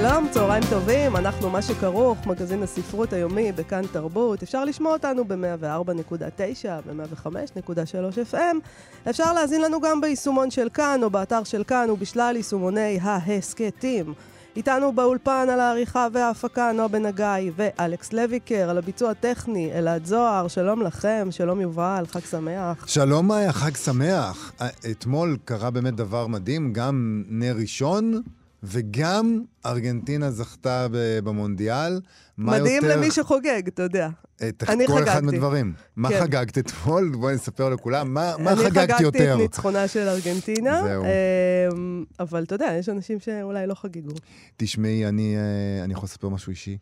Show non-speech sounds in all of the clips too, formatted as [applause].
שלום, צהריים טובים, אנחנו מה שכרוך, מגזין הספרות היומי בכאן תרבות. אפשר לשמוע אותנו ב-104.9, ב-105.3 FM. אפשר להאזין לנו גם ביישומון של כאן, או באתר של כאן, ובשלל יישומוני ההסכתים. איתנו באולפן על העריכה וההפקה נועה בן הגיא ואלכס לויקר, על הביצוע הטכני אלעד זוהר, שלום לכם, שלום יובל, חג שמח. שלום מאיה, חג שמח. אתמול קרה באמת דבר מדהים, גם נר ראשון. וגם ארגנטינה זכתה במונדיאל. מדהים יותר... למי שחוגג, אתה יודע. את אני כל חגגתי. אחד מהדברים. מה כן. חגגת אתמול? בואי נספר לכולם. מה, מה חגגת יותר? אני חגגתי את ניצחונה של ארגנטינה. זהו. אמ, אבל אתה יודע, יש אנשים שאולי לא חגגו. תשמעי, אני, אה, אני יכול לספר משהו אישי.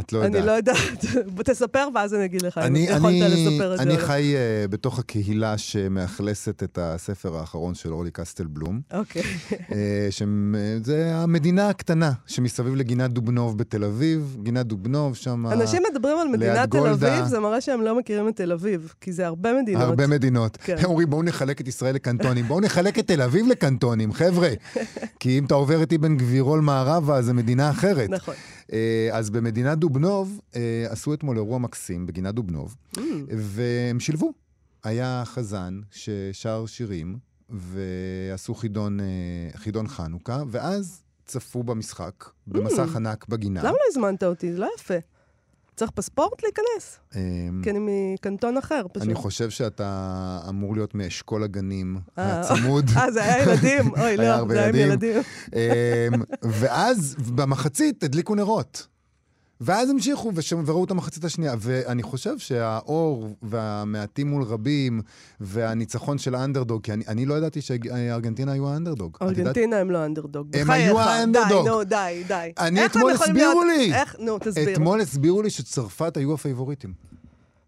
את לא יודעת. אני לא יודעת. [laughs] תספר ואז אני אגיד לך אם יכולת לספר את זה. אני חי uh, בתוך הקהילה שמאכלסת את הספר האחרון של אורלי קסטל בלום. אוקיי. Uh, שזה המדינה הקטנה שמסביב לגינת דובנוב בתל אביב. גינת דובנוב, שם אנשים מדברים על מדינת תל אביב, זה מראה שהם לא מכירים את תל אביב, כי זה הרבה מדינות. הרבה מדינות. כן. הם אומרים, בואו נחלק את ישראל לקנטונים. בואו נחלק את תל אביב לקנטונים, חבר'ה. [laughs] כי אם אתה עובר איתי בין גבירול מערבה, זה מדינה אחרת. נכון. אה, אז במדינת דובנוב אה, עשו אתמול אירוע מקסים בגינת דובנוב, mm. והם שילבו. היה חזן ששר שירים, ועשו חידון, אה, חידון חנוכה, ואז צפו במשחק, במסך mm. ענק בגינה. למה לא הזמנת אותי? זה לא יפה. צריך פספורט להיכנס? אמ, כי אני מקנטון אחר, פשוט. אני חושב שאתה אמור להיות מאשכול הגנים הצמוד. אה, זה היה ילדים? [laughs] אוי, לא, זה היה עם ילדים. אמ, ואז במחצית הדליקו נרות. ואז המשיכו וראו את המחצית השנייה. ואני חושב שהאור והמעטים מול רבים והניצחון של האנדרדוג, כי אני, אני לא ידעתי שארגנטינה היו האנדרדוג. ארגנטינה הם לא האנדרדוג. הם היו האנדרדוג. די, נו, די, די. אני אתמול הסבירו לי. איך? נו, תסביר. אתמול הסבירו לי שצרפת היו הפייבוריטים.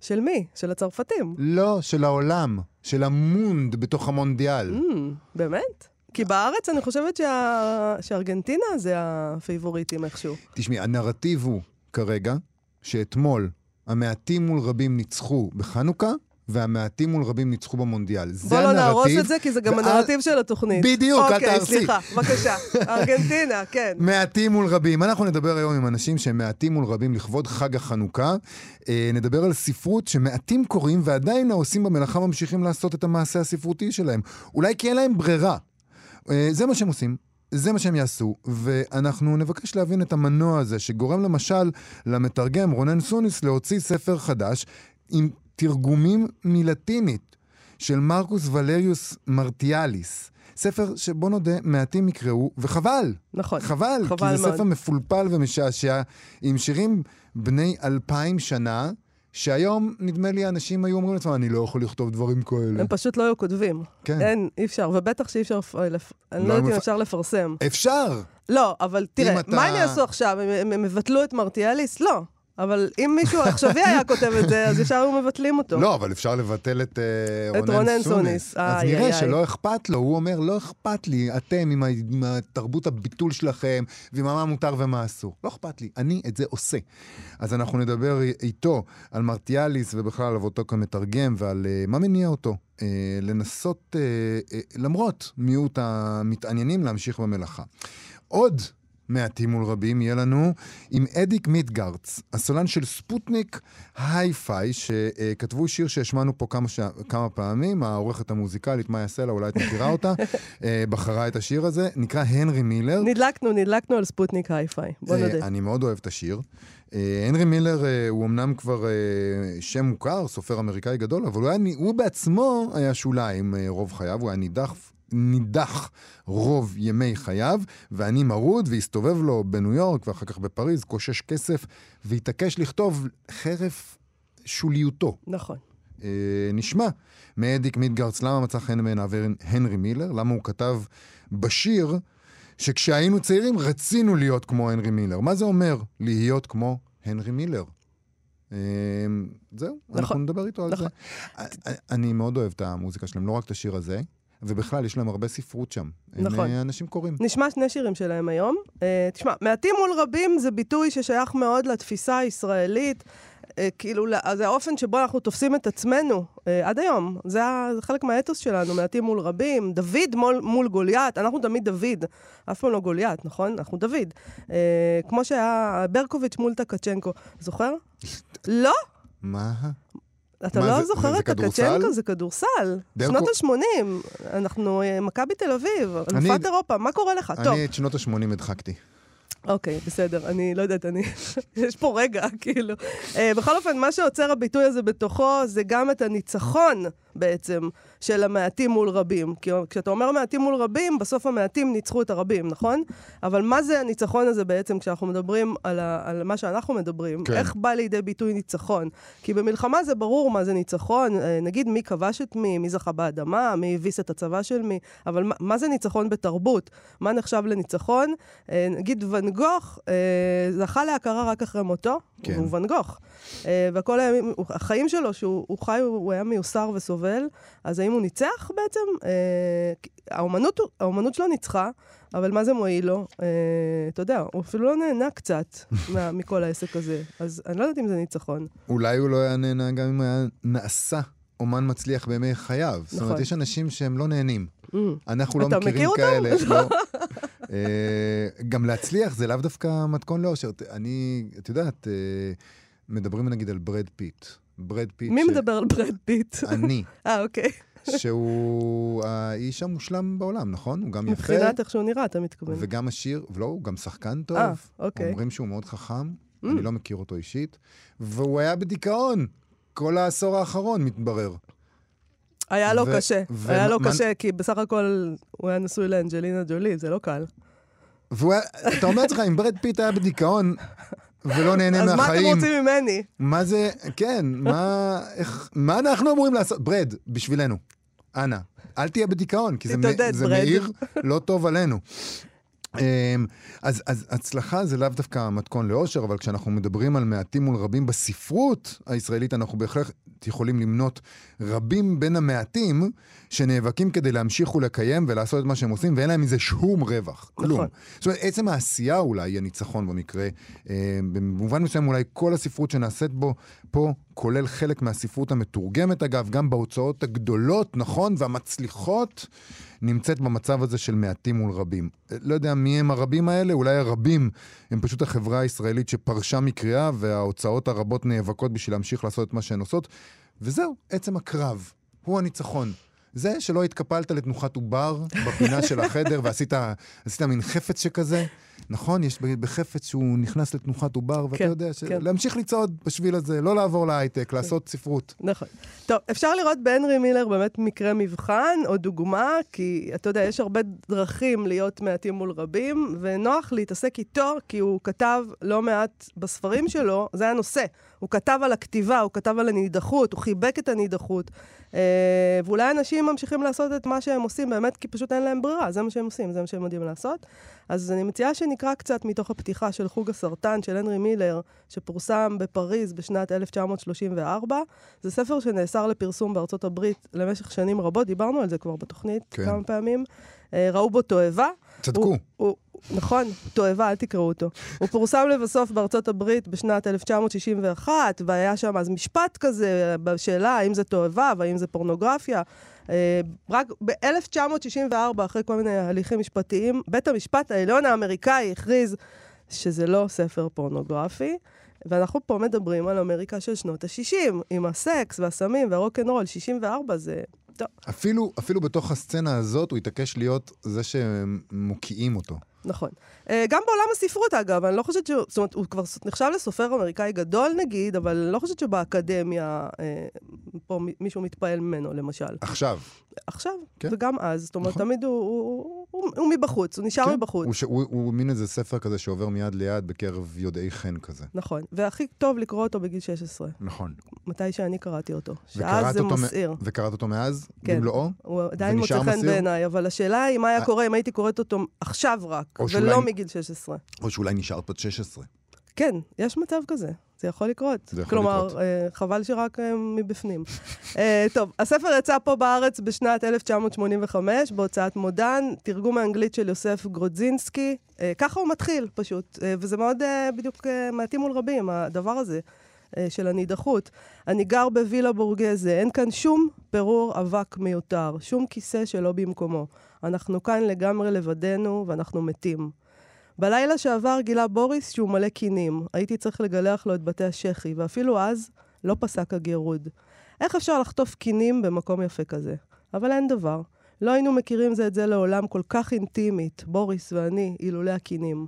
של מי? של הצרפתים? לא, של העולם. של המונד בתוך המונדיאל. Mm, באמת? כי בארץ אני חושבת שה... שארגנטינה זה הפייבוריטים איכשהו. תשמעי, הנרטיב הוא כרגע, שאתמול המעטים מול רבים ניצחו בחנוכה, והמעטים מול רבים ניצחו במונדיאל. בוא לא נהרוס את זה, כי זה גם ואז... הנרטיב של התוכנית. בדיוק, אל אוקיי, תהרסי. אוקיי, סליחה, בבקשה. [laughs] ארגנטינה, כן. מעטים מול רבים. אנחנו נדבר היום עם אנשים שהם מעטים מול רבים לכבוד חג החנוכה. אה, נדבר על ספרות שמעטים קוראים ועדיין העושים במלאכה ממשיכים לעשות את המעשה הספרותי שלהם. אולי כי אין להם ברירה. אה, זה מה שהם עושים. זה מה שהם יעשו, ואנחנו נבקש להבין את המנוע הזה, שגורם למשל למתרגם רונן סוניס להוציא ספר חדש עם תרגומים מלטינית של מרקוס ולריוס מרטיאליס. ספר שבוא נודה, מעטים יקראו, וחבל. נכון. חבל, חבל כי זה מאוד. ספר מפולפל ומשעשע, עם שירים בני אלפיים שנה. שהיום, נדמה לי, אנשים היו אומרים לעצמם, אני לא יכול לכתוב דברים כאלה. הם פשוט לא היו כותבים. כן. אין, אי אפשר, ובטח שאי אפשר, לפ... אני לא, לא יודעת אם אפשר לפרסם. אפשר! לא, אבל תראה, אתה... מה הם יעשו עכשיו? הם, הם יבטלו את מרטיאליס? לא. אבל אם מישהו עכשווי היה כותב את זה, אז ישר היו מבטלים אותו. לא, אבל אפשר לבטל את uh, רונן, רונן סוניס. אז איי, נראה איי, שלא. אכפת לו, הוא אומר, לא אכפת לי, אתם עם, עם התרבות הביטול שלכם, ועם מה מותר ומה אסור. לא אכפת לי, אני את זה עושה. אז אנחנו נדבר איתו על מרטיאליס ובכלל על עבודתו כמתרגם ועל uh, מה מניע אותו. Uh, לנסות, uh, uh, למרות מיעוט המתעניינים, להמשיך במלאכה. עוד מעטים מול רבים, יהיה לנו עם אדיק מיטגרץ, הסולן של ספוטניק היי-פיי, שכתבו שיר שהשמענו פה כמה, ש... כמה פעמים, העורכת המוזיקלית מאיה סלע, אולי את מכירה אותה, [laughs] אה, בחרה את השיר הזה, נקרא הנרי מילר. נדלקנו, נדלקנו על ספוטניק היי-פיי, בוא אה, נודה. אני מאוד אוהב את השיר. אה, הנרי מילר הוא אמנם כבר שם מוכר, סופר אמריקאי גדול, אבל הוא, היה, הוא בעצמו היה שוליים רוב חייו, הוא היה נידח נידח רוב ימי חייו, ואני מרוד, והסתובב לו בניו יורק ואחר כך בפריז, קושש כסף, והתעקש לכתוב חרף שוליותו. נכון. אה, נשמע מאדיק מידגרץ למה מצא חן בעיניו הנרי מילר, למה הוא כתב בשיר שכשהיינו צעירים רצינו להיות כמו הנרי מילר. מה זה אומר להיות כמו הנרי מילר? אה, זהו, אנחנו נכון. נדבר איתו על נכון. זה. אה, אני מאוד אוהב את המוזיקה שלהם, לא רק את השיר הזה, ובכלל, יש להם הרבה ספרות שם. הם נכון. אה, אנשים קוראים. נשמע שני שירים שלהם היום. Uh, תשמע, מעטים מול רבים זה ביטוי ששייך מאוד לתפיסה הישראלית. uh, כאילו, זה האופן שבו אנחנו תופסים את עצמנו עד היום. זה, חלק מהאתוס שלנו, מעטים מול רבים. דוד מול, מול גוליית, אנחנו תמיד דוד. אף פעם לא גוליית, נכון? אנחנו דוד. כמו שהיה ברקוביץ' מול טקצ'נקו. זוכר? [laughs] לא? מה? אתה לא זה- זוכר זה את? טקצ'נקו? זה כדורסל. שנות ה-80. אנחנו אה, מכבי תל אביב, אני- אלופת אירופה, מה קורה לך? טוב. אני את שנות ה-80 הדחקתי. אוקיי, בסדר, אני לא יודעת, אני... [laughs] יש פה רגע, כאילו. Uh, בכל אופן, מה שעוצר הביטוי הזה בתוכו זה גם את הניצחון בעצם של המעטים מול רבים. כי כשאתה אומר מעטים מול רבים, בסוף המעטים ניצחו את הרבים, נכון? אבל מה זה הניצחון הזה בעצם כשאנחנו מדברים על, ה... על מה שאנחנו מדברים? כן. איך בא לידי ביטוי ניצחון? כי במלחמה זה ברור מה זה ניצחון, אה, נגיד מי כבש את מי, מי זכה באדמה, מי הביס את הצבא של מי, אבל מה, מה זה ניצחון בתרבות? מה נחשב לניצחון? אה, נגיד ואן גוך אה, זכה להכרה רק אחרי מותו, כן. הוא ואן גוך. היה, הוא- החיים שלו, שהוא הוא חי, הוא היה מיוסר וסובל, אז האם הוא ניצח בעצם? אה, האומנות, האומנות שלו ניצחה, אבל מה זה מועיל לו? אה, אתה יודע, הוא אפילו לא נהנה קצת [laughs] מה, מכל העסק הזה, אז אני לא יודעת אם זה ניצחון. אולי הוא לא היה נהנה גם אם היה נעשה אומן מצליח בימי חייו. זאת אומרת, נכון. יש אנשים שהם לא נהנים. Mm. אנחנו לא אתה מכירים מכיר אותם? כאלה. [laughs] לא. אה, גם להצליח זה לאו דווקא מתכון לאושר. אני, את יודעת, אה, מדברים נגיד על ברד פיט. ברד פיט, מי ש- מדבר על ברד פיט? אני, [laughs] אה, אוקיי. שהוא האיש המושלם בעולם, נכון? הוא גם יפה, מבחינת איך שהוא נראה, אתה מתכוון. וגם עשיר, ולא, הוא גם שחקן טוב. אה, אוקיי. אומרים שהוא מאוד חכם, Mm. אני לא מכיר אותו אישית, והוא היה בדיכאון כל העשור האחרון, מתברר. היה לו קשה. היה לו קשה, כי בסך הכל הוא היה נשוי לאנג'לינה ג'ולי, זה לא קל. והוא היה, אתה אומר לעצמך, אם ברד פיט היה בדיכאון ולא נהנה אז מה אתם מהחיים, רוצים ממני? מה זה, כן, מה, איך, מה אנחנו אמורים לעשות? ברד, בשבילנו, אנא, אל תהיה בדיכאון, כי זה, תתעודד, זה. מאיר לא טוב עלינו. אמ, אז, אז הצלחה זה לאו דווקא מתכון לאושר, אבל כשאנחנו מדברים על מעטים מול רבים בספרות הישראלית, אנחנו בהחלט יכולים למנות רבים בין המעטים שנאבקים כדי להמשיך ולקיים ולעשות את מה שהם עושים, ואין להם מזה שום רווח, כלום. נכון. זאת אומרת, עצם העשייה אולי היא הניצחון במקרה. אה, במובן מסוים אולי כל הספרות שנעשית בו פה, כולל חלק מהספרות המתורגמת אגב, גם בהוצאות הגדולות, נכון, והמצליחות, נמצאת במצב הזה של מעטים מול רבים. אה, לא יודע מי הם הרבים האלה, אולי הרבים הם פשוט החברה הישראלית שפרשה מקריאה, וההוצאות הרבות נאבקות בשביל להמשיך לעשות את מה שהן עושות. וזהו, עצם הקרב, הוא הניצחון. זה שלא התקפלת לתנוחת עובר בפינה של החדר ועשית עשית מין חפץ שכזה, נכון? יש בחפץ שהוא נכנס לתנוחת עובר, ואתה כן, יודע, ש... כן. להמשיך לצעוד בשביל הזה, לא לעבור להייטק, לעשות ספרות. נכון. טוב, אפשר לראות בהנרי מילר באמת מקרה מבחן או דוגמה, כי אתה יודע, יש הרבה דרכים להיות מעטים מול רבים, ונוח להתעסק איתו, כי הוא כתב לא מעט בספרים שלו, זה הנושא. הוא כתב על הכתיבה, הוא כתב על הנידחות, הוא חיבק את הנידחות. אה, ואולי אנשים ממשיכים לעשות את מה שהם עושים באמת כי פשוט אין להם ברירה, זה מה שהם עושים, זה מה שהם יודעים לעשות. אז אני מציעה שנקרא קצת מתוך הפתיחה של חוג הסרטן של הנרי מילר, שפורסם בפריז בשנת 1934. זה ספר שנאסר לפרסום בארצות הברית למשך שנים רבות, דיברנו על זה כבר בתוכנית כן. כמה פעמים. אה, ראו בו תועבה. צדקו. הוא, הוא, נכון, תועבה, אל תקראו אותו. הוא פורסם לבסוף בארצות הברית בשנת 1961, והיה שם אז משפט כזה בשאלה האם זה תועבה והאם זה פורנוגרפיה. אה, רק ב-1964, אחרי כל מיני הליכים משפטיים, בית המשפט העליון האמריקאי הכריז שזה לא ספר פורנוגרפי. ואנחנו פה מדברים על אמריקה של שנות ה-60, עם הסקס והסמים והרוקנרול, 64 זה... אפילו, אפילו בתוך הסצנה הזאת הוא התעקש להיות זה שמוקיעים אותו. נכון. אה, גם בעולם הספרות, אגב, אני לא חושבת שהוא... זאת אומרת, הוא כבר נחשב לסופר אמריקאי גדול, נגיד, אבל אני לא חושבת שבאקדמיה אה, פה מ- מישהו מתפעל ממנו, למשל. עכשיו. עכשיו, כן. וגם אז. זאת אומרת, נכון. תמיד הוא, הוא, הוא, הוא מבחוץ, הוא נשאר כן, מבחוץ. הוא, ש... הוא, הוא מין איזה ספר כזה שעובר מיד ליד בקרב יודעי חן כזה. נכון. והכי טוב לקרוא אותו בגיל 16. נכון. מתי שאני קראתי אותו. שאז זה אותו מ- מסעיר. וקראת אותו מאז? כן. במלואו? הוא עדיין מוצא חן? בעיניי, אבל השאלה היא מה היה. קורה אם הייתי קוראת אותו עכשיו רק, ולא שאולי- מגיל 16. או שאולי נשארת בת 16. כן, יש מצב כזה. זה יכול לקרות. זה יכול כלומר, לקרות. אה, חבל שרק אה, מבפנים. אה, טוב, הספר יצא פה בארץ בשנת 1985, בהוצאת מודן, תרגום מאנגלית של יוסף גרודזינסקי. ככה הוא מתחיל, פשוט. וזה מאוד בדיוק מעטים מול רבים, הדבר הזה. אה, של הנידחות. אני גר בווילה בורגזה, אין כאן שום פירור אבק מיותר, שום כיסא שלא במקומו. אנחנו כאן לגמרי לבדנו ואנחנו מתים. בלילה שעבר גילה בוריס שהוא מלא קינים. הייתי צריך לגלח לו את בתי השחי, ואפילו אז לא פסק הגירוד. איך אפשר לחטוף קינים במקום יפה כזה? אבל אין דבר. לא היינו מכירים זה את זה לעולם כל כך אינטימית, בוריס ואני, אילולא הקינים.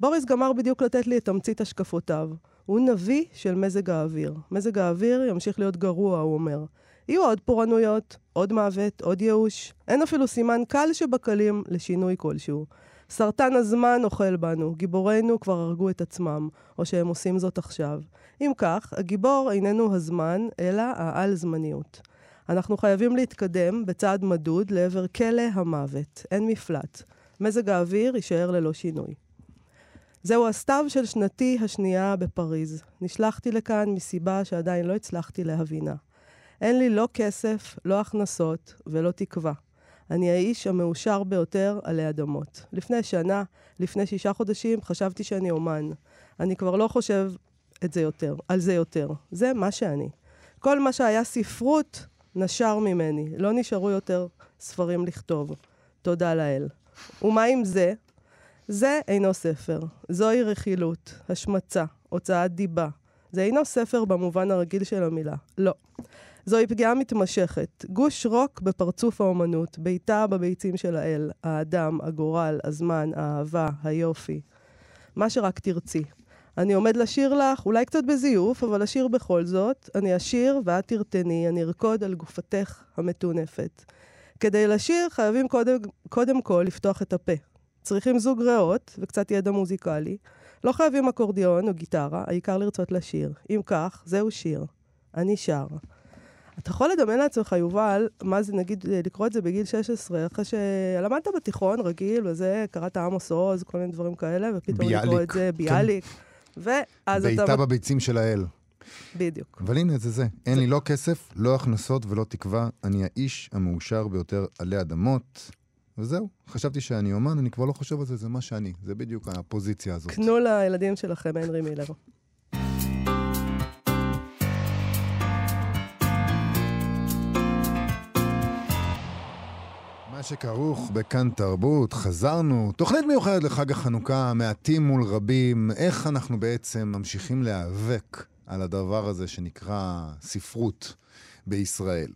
בוריס גמר בדיוק לתת לי את תמצית השקפותיו. הוא נביא של מזג האוויר. מזג האוויר ימשיך להיות גרוע, הוא אומר. יהיו עוד פורענויות, עוד מוות, עוד ייאוש. אין אפילו סימן קל שבקלים לשינוי כלשהו. סרטן הזמן אוכל בנו, גיבורינו כבר הרגו את עצמם, או שהם עושים זאת עכשיו. אם כך, הגיבור איננו הזמן, אלא העל-זמניות. אנחנו חייבים להתקדם בצעד מדוד לעבר כלא המוות. אין מפלט. מזג האוויר יישאר ללא שינוי. זהו הסתיו של שנתי השנייה בפריז. נשלחתי לכאן מסיבה שעדיין לא הצלחתי להבינה. אין לי לא כסף, לא הכנסות ולא תקווה. אני האיש המאושר ביותר עלי אדמות. לפני שנה, לפני שישה חודשים, חשבתי שאני אומן. אני כבר לא חושב את זה יותר, על זה יותר. זה מה שאני. כל מה שהיה ספרות נשר ממני. לא נשארו יותר ספרים לכתוב. תודה לאל. ומה עם זה? זה אינו ספר. זוהי רכילות, השמצה, הוצאת דיבה. זה אינו ספר במובן הרגיל של המילה. לא. זוהי פגיעה מתמשכת. גוש רוק בפרצוף האומנות, בעיטה בביצים של האל, האדם, הגורל, הזמן, האהבה, היופי. מה שרק תרצי. אני עומד לשיר לך, אולי קצת בזיוף, אבל לשיר בכל זאת. אני אשיר ואת תרתני, אני ארקוד על גופתך המטונפת. כדי לשיר חייבים קודם, קודם כל לפתוח את הפה. צריכים זוג ריאות וקצת ידע מוזיקלי. לא חייבים אקורדיון או גיטרה, העיקר לרצות לשיר. אם כך, זהו שיר. אני שר. אתה יכול לדמיין לעצמך, יובל, מה זה, נגיד, לקרוא את זה בגיל 16, אחרי שלמדת בתיכון רגיל, וזה, קראת עמוס עוז, כל מיני דברים כאלה, ופתאום לקרוא ביאליק, את זה, כן. ביאליק. ואז אתה... בעיטה בביצים של האל. בדיוק. אבל הנה, זה זה. אין לי לא כסף, לא הכנסות ולא תקווה. אני האיש המאושר ביותר עלי אדמות. וזהו. חשבתי שאני אומן, אני כבר לא חושב על זה, זה מה שאני. זה בדיוק הפוזיציה הזאת. קנו לילדים שלכם הנרי מילר. מה שכרוך בכאן תרבות, חזרנו. תוכנית מיוחדת לחג החנוכה, מעטים מול רבים. איך אנחנו בעצם ממשיכים להיאבק על הדבר הזה שנקרא ספרות בישראל.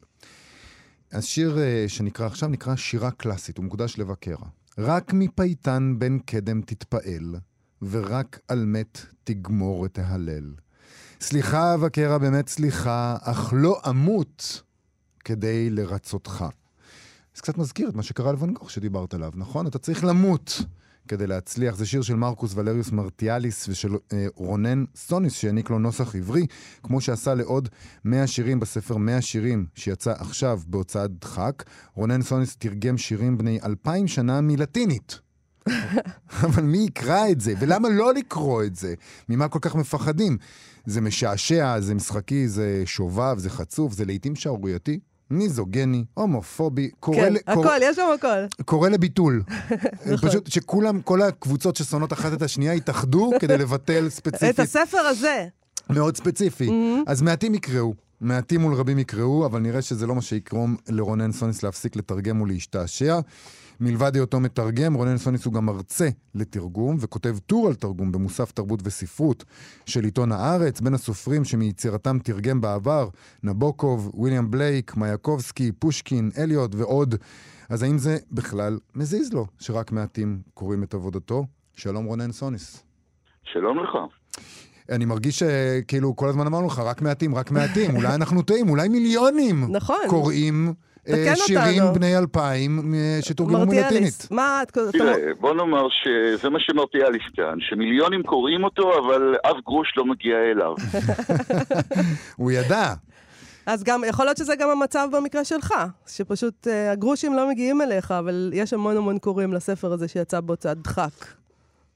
השיר אה, שנקרא עכשיו נקרא שירה קלאסית, הוא מוקדש לבקרה. רק מפייטן בן קדם תתפעל, ורק על מת תגמור את ההלל. סליחה אבקרה, באמת סליחה, אך לא אמות כדי לרצותך. זה קצת מזכיר את מה שקרה לוואן גוך שדיברת עליו, נכון? אתה צריך למות כדי להצליח. זה שיר של מרקוס ולריוס מרטיאליס ושל אה, רונן סוניס שהעניק לו נוסח עברי, כמו שעשה לעוד 100 שירים בספר 100 שירים שיצא עכשיו בהוצאת דחק. רונן סוניס תרגם שירים בני אלפיים שנה מלטינית. [laughs] אבל מי יקרא את זה? ולמה לא לקרוא את זה? ממה כל כך מפחדים? זה משעשע, זה משחקי, זה שובב, זה חצוף, זה לעיתים שערורייתי. מיזוגני, הומופובי, קורא, כן, ל- הכל, קורא, יש שם הכל. קורא לביטול. [laughs] נכון. פשוט שכולם, כל הקבוצות ששונאות אחת את השנייה יתאחדו [laughs] כדי לבטל את ספציפית, הספר הזה. מאוד ספציפי. אז מעטים יקראו, מעטים מול רבים יקראו, אבל נראה שזה לא מה שיגרום לרונן סוניס להפסיק לתרגם ולהשתעשע. מלבד היותו מתרגם, רונן סוניס הוא גם מרצה לתרגום וכותב טור על תרגום במוסף תרבות וספרות של עיתון הארץ, בין הסופרים שמיצירתם תרגם בעבר, נבוקוב, ויליאם בלייק, מייקובסקי, פושקין, אליוט ועוד. אז האם זה בכלל מזיז לו שרק מעטים קוראים את עבודתו? שלום רונן סוניס. שלום לך. אני מרגיש שכאילו כל הזמן אמרנו לך, רק מעטים, רק מעטים, אולי אנחנו טועים, אולי מיליונים נכון. קוראים אה, שירים אותנו. בני אלפיים אה, שתורגמו מלטינית. מה את... תראה, בוא נאמר שזה מה שמרטיאליס טען, שמיליונים קוראים אותו, אבל אף גרוש לא מגיע אליו. [laughs] הוא ידע. אז גם, יכול להיות שזה גם המצב במקרה שלך, שפשוט אה, הגרושים לא מגיעים אליך, אבל יש המון המון קוראים לספר הזה שיצא בהוצאת דחק.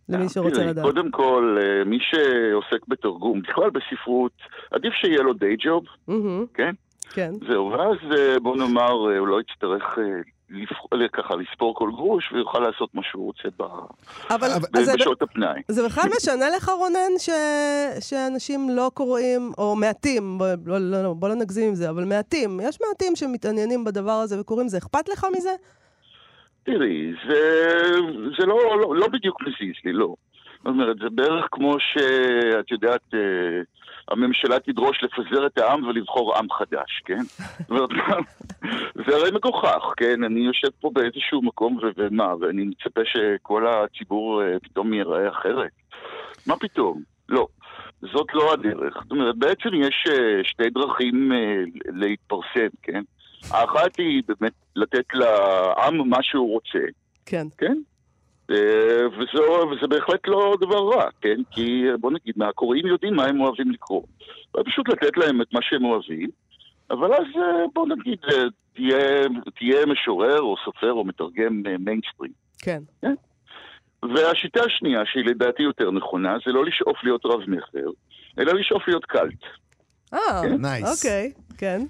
למי שרוצה תראי, לדעת. קודם כל, אה, מי שעוסק בתרגום, בכלל בספרות, עדיף שיהיה לו דיי ג'וב, כן? כן. זהו, ואז אה, בוא נאמר, אה, הוא לא יצטרך אה, ככה לספור כל גרוש, ויוכל לעשות מה שהוא רוצה ב- אבל זה, בשעות הפנאי. זה בכלל [laughs] משנה לך, רונן, ש... שאנשים לא קוראים, או מעטים, בוא לא, לא, לא, בוא לא נגזים עם זה, אבל מעטים, יש מעטים שמתעניינים בדבר הזה וקוראים, זה אכפת לך מזה? תראי, זה, זה לא, לא, לא בדיוק מזיז לי, לא. זאת אומרת, זה בערך כמו שאת יודעת, אה, הממשלה תדרוש לפזר את העם ולבחור עם חדש, כן? זאת אומרת, זה הרי מגוחך, כן? אני יושב פה באיזשהו מקום ו- ומה, ואני מצפה שכל הציבור אה, פתאום ייראה אחרת. מה פתאום? לא. זאת לא הדרך. זאת אומרת, בעצם יש אה, שתי דרכים אה, להתפרסם, כן? האחת היא באמת לתת לעם מה שהוא רוצה, כן. כן? אה, וזו, וזה בהחלט לא דבר רע, כן? כי בוא נגיד, הקוראים יודעים מה הם אוהבים לקרוא. ופשוט לתת להם את מה שהם אוהבים, אבל אז אה, בוא נגיד, אה, תהיה, תהיה משורר או סופר או מתרגם מיינסטרים. כן. והשיטה השנייה, שהיא לדעתי יותר נכונה, זה לא לשאוף להיות רב-מכר, אלא לשאוף להיות קאלט. אה, nice. אוקיי, כן.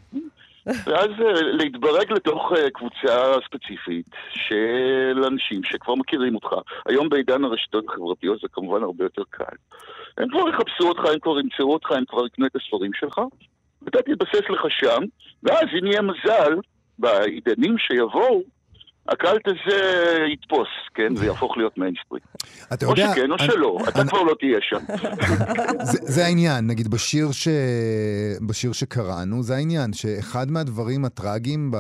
ואז אה, להתברג לתוך אה, קבוצה ספציפית של אנשים שכבר מכירים אותך. היום בעידן הרשתות החברתיות זה כמובן הרבה יותר קל. הם כבר יחפשו אותך, הם כבר ימצאו אותך, הם כבר יקנו את הספרים שלך, ואתה תתבסס לך שם, ואז אם יהיה מזל, בעידנים שיבואו, הקאלט הזה יתפוס, כן, ויהפוך להיות מיינסטרים. אתה או יודע... שכן או שלא, אתה כבר לא תהיה שם. זה, זה העניין, נגיד בשיר, שקראנו, זה העניין, שאחד מהדברים הטראגיים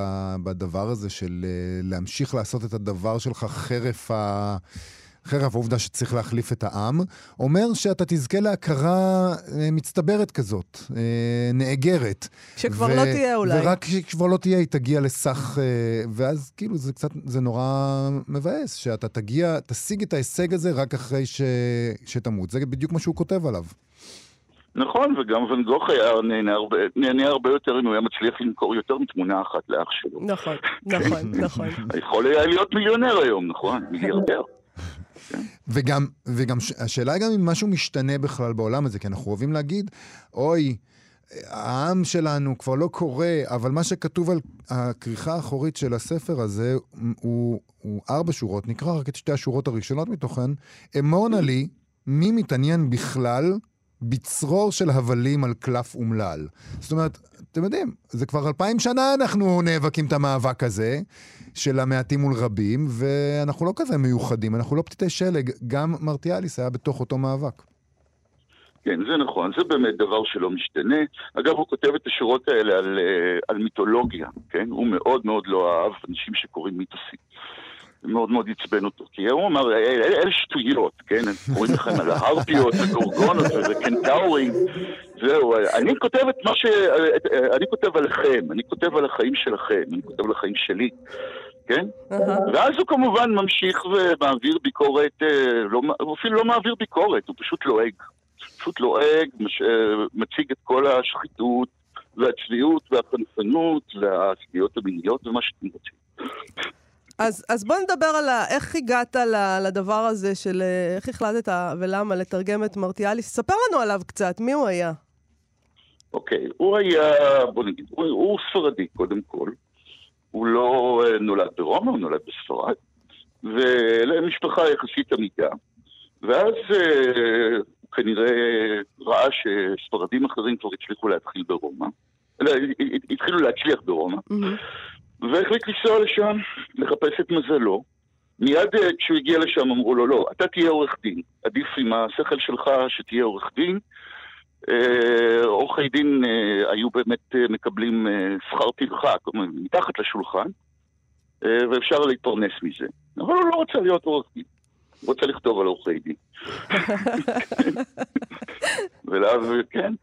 בדבר הזה של אה, להמשיך לעשות את הדבר שלך חרף ה... חרף העובדה שצריך להחליף את העם, אומר שאתה תזכה להכרה אה, מצטברת כזאת, אה, נאגרת. שכבר לא תהיה אולי. ורק כשכבר לא תהיה, היא תגיע לסך... אה, ואז כאילו זה קצת, זה נורא מבאס, שאתה תגיע, תשיג את ההישג הזה רק אחרי ש, שתמות. זה בדיוק מה שהוא כותב עליו. נכון, וגם ואן גוך היה נהנה הרבה, נהנה הרבה יותר אם הוא היה מצליח למכור יותר מתמונה אחת לאח שלו. נכון, נכון, נכון. יכול היה להיות מיליונר היום, נכון? מיליארדר. וגם, וגם ש- השאלה היא גם אם משהו משתנה בכלל בעולם הזה, כי אנחנו אוהבים להגיד, אוי, העם שלנו כבר לא קורא, אבל מה שכתוב על הכריכה האחורית של הספר הזה הוא, הוא ארבע שורות, נקרא רק את שתי השורות הראשונות מתוכן. אמונה לי, מי מתעניין בכלל בצרור של הבלים על קלף אומלל. זאת אומרת, אתם יודעים, זה כבר אלפיים שנה אנחנו נאבקים את המאבק הזה, של המעטים מול רבים, ואנחנו לא כזה מיוחדים, אנחנו לא פתיתי שלג, גם מרטיאליס היה בתוך אותו מאבק. כן, זה נכון, זה באמת דבר שלא משתנה. אגב, הוא כותב את השורות האלה על, אה, על מיתולוגיה, כן? הוא מאוד מאוד לא אהב אנשים שקוראים מיתוסים. מאוד מאוד עצבן אותו, כי הוא אמר, "אל- אל אל שטויות, כן? הם קוראים לכם על ההרפיות וגורגונות וקנטאורים. זהו, אני כותב את מה ש... אני כותב עליכם, אני כותב על החיים שלכם, אני כותב על החיים שלי, כן? ואז הוא כמובן ממשיך ומעביר ביקורת, אה, לא, הוא אפילו לא מעביר ביקורת, הוא פשוט לועג. פשוט לועג, אה, מציג את כל השחיתות והצביעות והחנפנות והסטיות המיניות ומה שאתם רוצים. אז, אז בוא נדבר על ה, איך הגעת לדבר הזה של אה, איך החלטת ולמה לתרגם את מרטיאליס. ספר לנו עליו קצת, מי הוא היה? אוקיי, הוא היה, בוא נגיד, הוא, הוא ספרדי קודם כל. הוא לא אה, נולד ברומא, הוא נולד בספרד. ולמשפחה יחסית עמידה. ואז אה, הוא כנראה ראה שספרדים אחרים כבר הצליחו להתחיל ברומא. התחילו להצליח ברומא. מהמם. והחליט לנסוע לשם, לחפש את מזלו. מיד אה, כשהוא הגיע לשם אמרו לו, לא, אתה תהיה עורך דין. עדיף עם השכל שלך שתהיה עורך דין. אה, עורכי דין אה, היו באמת מקבלים שכר טרחה, מתחת לשולחן, ואפשר להתפרנס מזה. אבל הוא לא רצה להיות עורך דין. הוא רוצה לכתוב על עורכי דין. [laughs] ולאו, כן.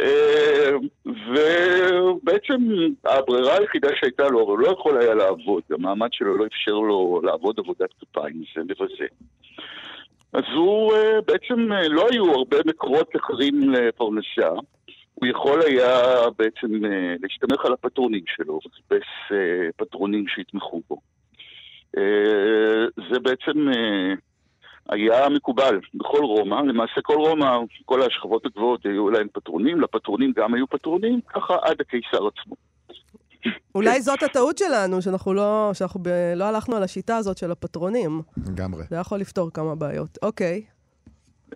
אה, ובעצם הברירה היחידה שהייתה לו, אבל הוא לא יכול היה לעבוד, המעמד שלו לא אפשר לו לעבוד עבודת כפיים, זה מבזה. אז הוא אה, בעצם, אה, לא היו הרבה מקורות אחרים לפרנסה. הוא יכול היה בעצם להסתמך על הפטרונים שלו, אה, פטרונים שיתמכו בו. זה בעצם היה מקובל בכל רומא, למעשה כל רומא, כל השכבות הגבוהות היו להם פטרונים, לפטרונים גם היו פטרונים, ככה עד הקיסר עצמו. אולי זאת הטעות שלנו, שאנחנו לא, שאנחנו ב, לא הלכנו על השיטה הזאת של הפטרונים. לגמרי. זה יכול לפתור כמה בעיות. אוקיי,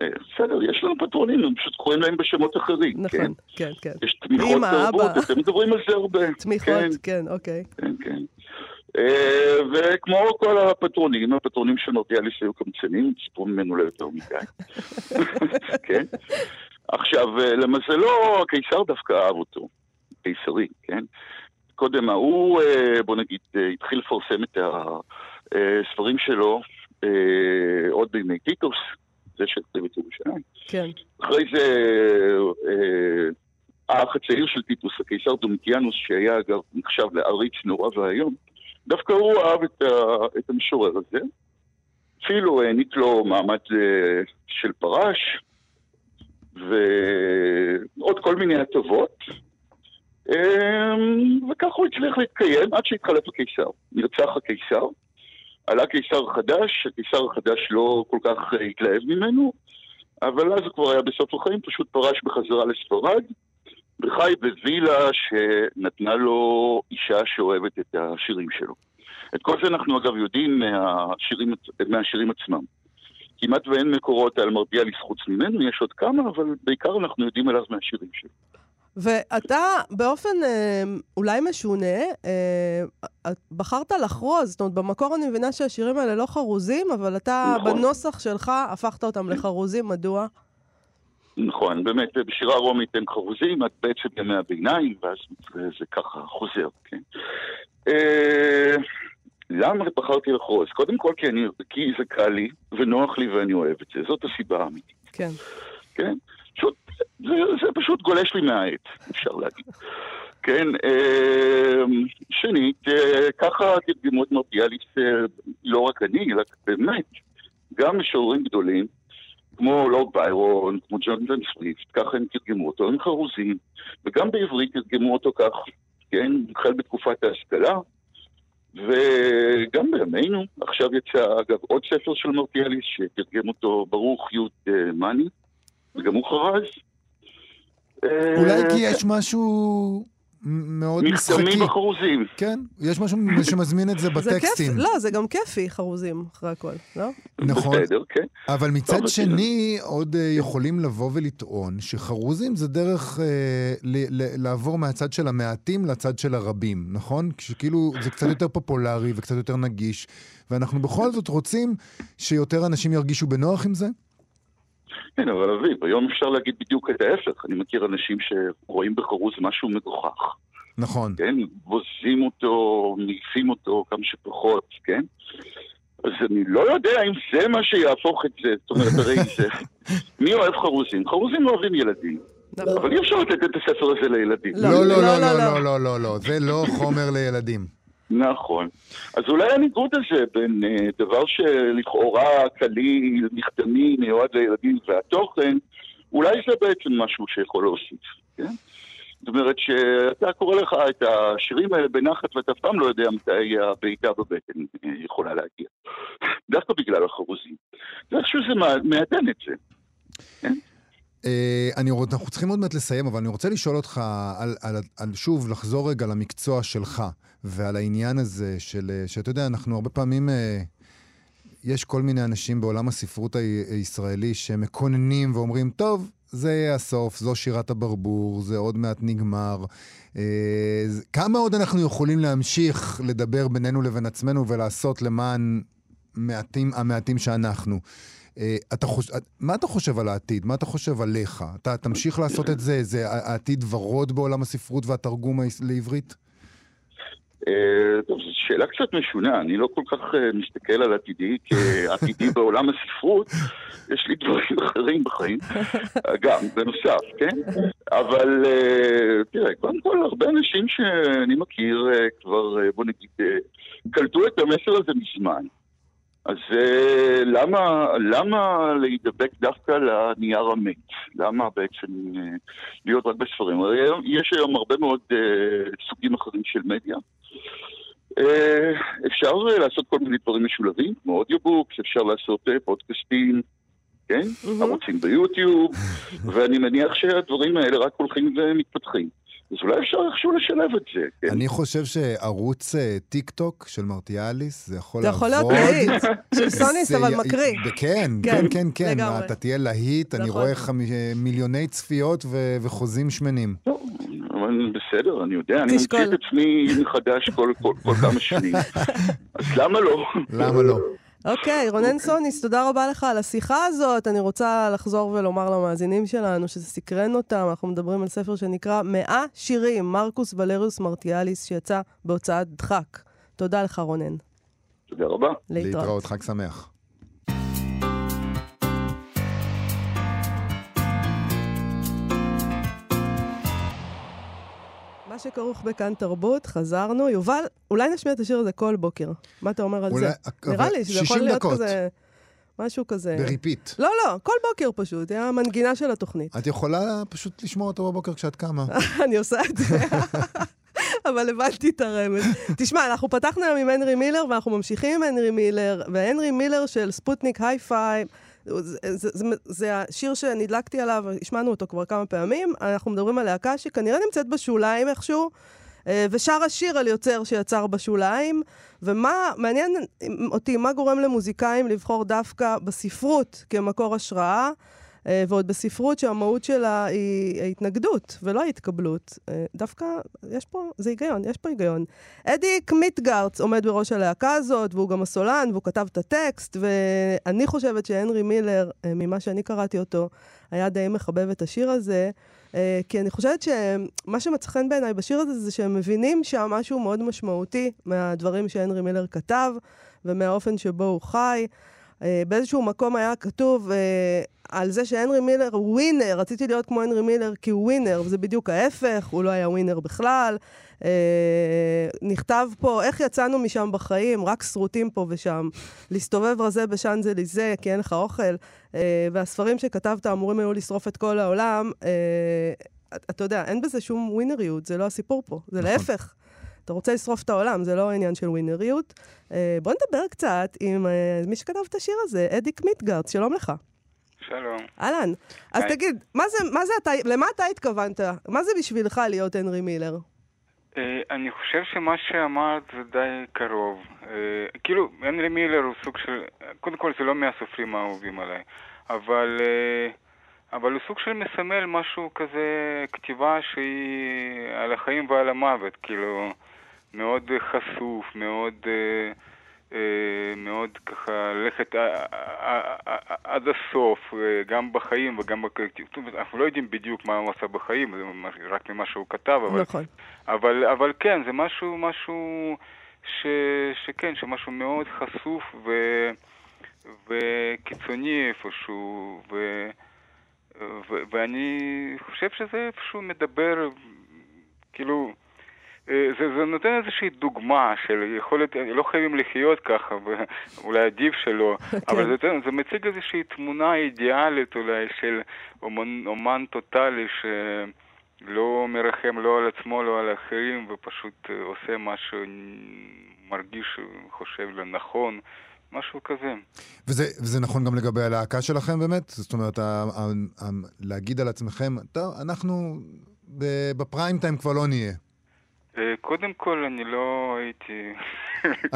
אה, בסדר, יש לנו פטרונים, הם פשוט קוראים להם בשמות אחרים. כן? נכון, כן, כן. יש תמיכות תרבות, אבא. אתם מדברים על זה הרבה. תמיכות, כן, כן, אוקיי. כן, כן. אה, וכמו כל הפטרונים, הפטרונים של נורדיאליס היו קמצנים, סיפרו ממנו לא יותר מדי. [laughs] כן? עכשיו, אה, למזלו, הקיסר דווקא אהב אותו. קיסרי, כן? קודם ההוא, אה, בוא נגיד, התחיל לפרסם את הספרים שלו עוד בימי טיטוס, זה שהכתב את ירושלים. כן. אחרי זה, האח הצעיר של טיטוס, הקיסר דומטיאנוס, שהיה אגב נחשב לעריץ נורא ואיום, דווקא הוא אהב את, את המשורר הזה. אפילו העניק לו מעמד אה, של פרש, ועוד כל מיני הטבות. אה, וכך הוא הצליח להתקיים עד שהתחלף הקיסר. נרצח הקיסר, עלה קיסר חדש, הקיסר החדש לא כל כך התלהב ממנו, אבל אז הוא כבר היה בסוף החיים, פשוט פרש בחזרה לספרד, וחי בווילה שנתנה לו אישה שאוהבת את השירים שלו. את כל זה אנחנו אגב יודעים מהשירים, מהשירים עצמם. כמעט ואין מקורות על מרביאליס חוץ ממנו, יש עוד כמה, אבל בעיקר אנחנו יודעים עליו מהשירים שלו. ואתה באופן אה, אולי משונה, אה, בחרת לחרוז, זאת אומרת, במקור אני מבינה שהשירים האלה לא חרוזים, אבל אתה נכון. בנוסח שלך הפכת אותם לחרוזים, מדוע? נכון, באמת, בשירה הרומית הם חרוזים עד בעצם ימי הביניים, ואז זה ככה חוזר, כן. אה, למה בחרתי לחרוז? קודם כל כי, אני, כי זה קל לי ונוח לי ואני אוהב את זה, זאת הסיבה האמיתית, כן. כן? פשוט, זה, זה פשוט גולש לי מהעט, אפשר להגיד. כן, אה, שנית, אה, ככה תרגמו את מרביאליס, אה, לא רק אני, אלא באמת, גם משוררים גדולים, כמו לורד ביירון, כמו ג'ונתן סוויפט, ככה הם תרגמו אותו, הם חרוזים, וגם בעברית תרגמו אותו כך, כן, החל בתקופת ההשכלה, וגם בימינו, עכשיו יצא אגב עוד ספר של מרטיאליס שתרגם אותו ברוך י' אה, מאני, וגם הוא חרז. אולי אה, כי יש משהו מאוד משחקי. מכתמים בחרוזים. כן, יש משהו [laughs] שמזמין את זה זה כיף, בטקסטים. לא, זה גם כיפי, חרוזים, אחרי הכל, לא? נכון. בסדר, כן. אבל מצד שני, עוד אה, יכולים לבוא ולטעון שחרוזים זה דרך אה, ל- ל- לעבור מהצד של המעטים לצד של הרבים, נכון? שכאילו זה קצת יותר פופולרי וקצת יותר נגיש, ואנחנו בכל זאת רוצים שיותר אנשים ירגישו בנוח עם זה? כן, אבל אביב, היום אפשר להגיד בדיוק את ההפך. אני מכיר אנשים שרואים בחרוז משהו מגוחך. נכון. כן? בוזים אותו, מעיפים אותו כמה שפחות, כן? אז אני לא יודע אם זה מה שיהפוך את זה. זאת אומרת, הרי זה... [laughs] מי אוהב חרוזים? חרוזים אוהבים ילדים. נכון. אבל אי אפשר לתת את הספר הזה לילדים. לא, לא, לא, לא, לא, לא, לא, לא. לא, לא, לא, זה לא חומר לילדים. נכון. אז אולי הניגוד הזה בין אה, דבר שלכאורה קליל, מכתמי, מיועד לילדים והתוכן, אולי זה בעצם משהו שיכול להוסיף, כן? זאת אומרת שאתה קורא לך את השירים האלה בנחת ואתה אף פעם לא יודע מתי הבעיטה בבטן אה, יכולה להגיע. דווקא בגלל החרוזים. ואיכשהו זה מע- מעדן את זה. אה, אני רוצ... אנחנו צריכים עוד מעט לסיים, אבל אני רוצה לשאול אותך, על, על, על, שוב, לחזור רגע למקצוע שלך, ועל העניין הזה של, אה, שאתה יודע, אנחנו הרבה פעמים, אה, יש כל מיני אנשים בעולם הספרות הישראלי שמקוננים ואומרים, טוב, זה יהיה הסוף, זו שירת הברבור, זה עוד מעט נגמר. אה, כמה עוד אנחנו יכולים להמשיך לדבר בינינו לבין עצמנו ולעשות למען מעטים, המעטים שאנחנו? אה, אתה חוש... מה אתה חושב על העתיד? מה אתה חושב עליך? אתה תמשיך לעשות את זה? זה העתיד ורוד בעולם הספרות והתרגום לעברית? אה, טוב, זו שאלה קצת משונה, אני לא כל כך אה, מסתכל על עתידי כעתידי [laughs] בעולם הספרות, יש לי דברים אחרים בחיים, גם, בנוסף, כן? אבל אה, תראה, קודם כל, הרבה אנשים שאני מכיר כבר, בוא נגיד, קלטו את המסר הזה מזמן. אז למה, למה להידבק דווקא לנייר המת? למה בעצם להיות רק בספרים? יש היום הרבה מאוד סוגים אחרים של מדיה. אה, אפשר אה, לעשות כל מיני דברים משולבים, כמו audiobooks, אפשר לעשות אה, פודקאסטים, כן? ערוצים ביוטיוב, [laughs] ואני מניח שהדברים האלה רק הולכים ומתפתחים. אז אולי אפשר איכשהו לשלב את זה, כן? אני חושב שערוץ טיק טוק של מרטיאליס, זה יכול לעבוד. זה יכול להיות להיט, של סוניס, אבל מקריא. כן, כן, כן, כן. אתה תהיה להיט, אני נכון. רואה מיליוני צפיות וחוזים שמנים. אבל בסדר, אני יודע, אני ממציא את עצמי מחדש כל, כל, כל כמה שנים. [laughs] אז למה לא? למה לא? אוקיי, okay, רונן סוניס, תודה רבה לך על השיחה הזאת. אני רוצה לחזור ולומר למאזינים שלנו שזה סקרן אותם. אנחנו מדברים על ספר שנקרא מאה שירים, מרקוס ולריוס מרטיאליס, שיצא בהוצאת דחק. תודה לך, רונן. תודה רבה. להתראות. להתראות, חג שמח. שכרוך בכאן תרבות, חזרנו. יובל, אולי נשמיע את השיר הזה כל בוקר. מה אתה אומר על אולי, זה? נראה לי שזה יכול להיות דקות. כזה... משהו כזה. ב repeat. לא, לא, כל בוקר פשוט, זה המנגינה של התוכנית. את יכולה פשוט לשמוע אותו בבוקר כשאת קמה. [laughs] אני עושה את זה. [laughs] אבל הבנתי את הרמז. תשמע, אנחנו פתחנו היום עם הנרי מילר, ואנחנו ממשיכים עם הנרי מילר, והנרי מילר של ספוטניק היי-פיי. זה, זה, זה, זה השיר שנדלקתי עליו, השמענו אותו כבר כמה פעמים. אנחנו מדברים על להקה שכנראה נמצאת בשוליים איכשהו, אה, ושר השיר על יוצר שיצר בשוליים. ומה, מעניין אותי, מה גורם למוזיקאים לבחור דווקא בספרות כמקור השראה. אה, ועוד בספרות שהמהות שלה היא ההתנגדות ולא ההתקבלות. אה, דווקא יש פה, זה היגיון, יש פה היגיון. אדי קמיטגרץ עומד בראש הלהקה הזאת, והוא גם הסולן, והוא כתב את הטקסט, ואני חושבת שהנרי מילר, אה, ממה שאני קראתי אותו, היה די מחבב את השיר הזה. כי אני חושבת שמה שמצא חן בעיניי בשיר הזה זה שהם מבינים שם משהו מאוד משמעותי מהדברים שהנרי מילר כתב ומהאופן שבו הוא חי. באיזשהו מקום היה כתוב, על זה שהנרי מילר הוא ווינר, רציתי להיות כמו הנרי מילר כי הוא ווינר, וזה בדיוק ההפך, הוא לא היה ווינר בכלל. אה, נכתב פה, איך יצאנו משם בחיים, רק שרוטים פה ושם. להסתובב רזה בשאנזליזה כי אין לך אוכל. אה, והספרים שכתבת אמורים היו לשרוף את כל העולם. אה, אתה יודע, אין בזה שום ווינריות, זה לא הסיפור פה, זה נכון. להפך. אתה רוצה לשרוף את העולם, זה לא עניין של ווינריות. אה, בוא נדבר קצת עם אה, מי שכתב את השיר הזה, אדי קמיטגרץ, שלום לך. שלום. אהלן. אז היי. תגיד, מה זה, מה זה אתה, למה אתה התכוונת? מה זה בשבילך להיות הנרי מילר? Uh, אני חושב שמה שאמרת זה די קרוב. Uh, כאילו, הנרי מילר הוא סוג של... קודם כל זה לא מהסופרים האהובים עליי, אבל, uh, אבל הוא סוג של מסמל משהו כזה, כתיבה שהיא על החיים ועל המוות, כאילו, מאוד חשוף, מאוד... Uh, אה, מאוד ככה ללכת אה, אה, עד הסוף, גם בחיים וגם בקולקטיב. אנחנו לא יודעים בדיוק מה הוא עשה בחיים, זה רק ממה שהוא כתב, אבל, נכון. אבל, אבל כן, זה משהו, משהו ש, שכן, שמשהו מאוד חשוף ו, וקיצוני איפשהו, ו, ו, ואני חושב שזה איפשהו מדבר, כאילו, אה, זה, זה נותן איזושהי דוגמה של יכולת, לא חייבים לחיות ככה, ואולי עדיף שלא, [laughs] כן. אבל זה, זה מציג איזושהי תמונה אידיאלית אולי של אומן, אומן טוטאלי שלא מרחם לא על עצמו, לא על האחרים, ופשוט אה, עושה מה שמרגיש, חושב לנכון. משהו כזה. וזה, וזה נכון גם לגבי הלהקה שלכם באמת? זאת אומרת, ה, ה, ה, להגיד על עצמכם, טוב, אנחנו בפריים טיים כבר לא נהיה. אה, קודם כל, אני לא הייתי...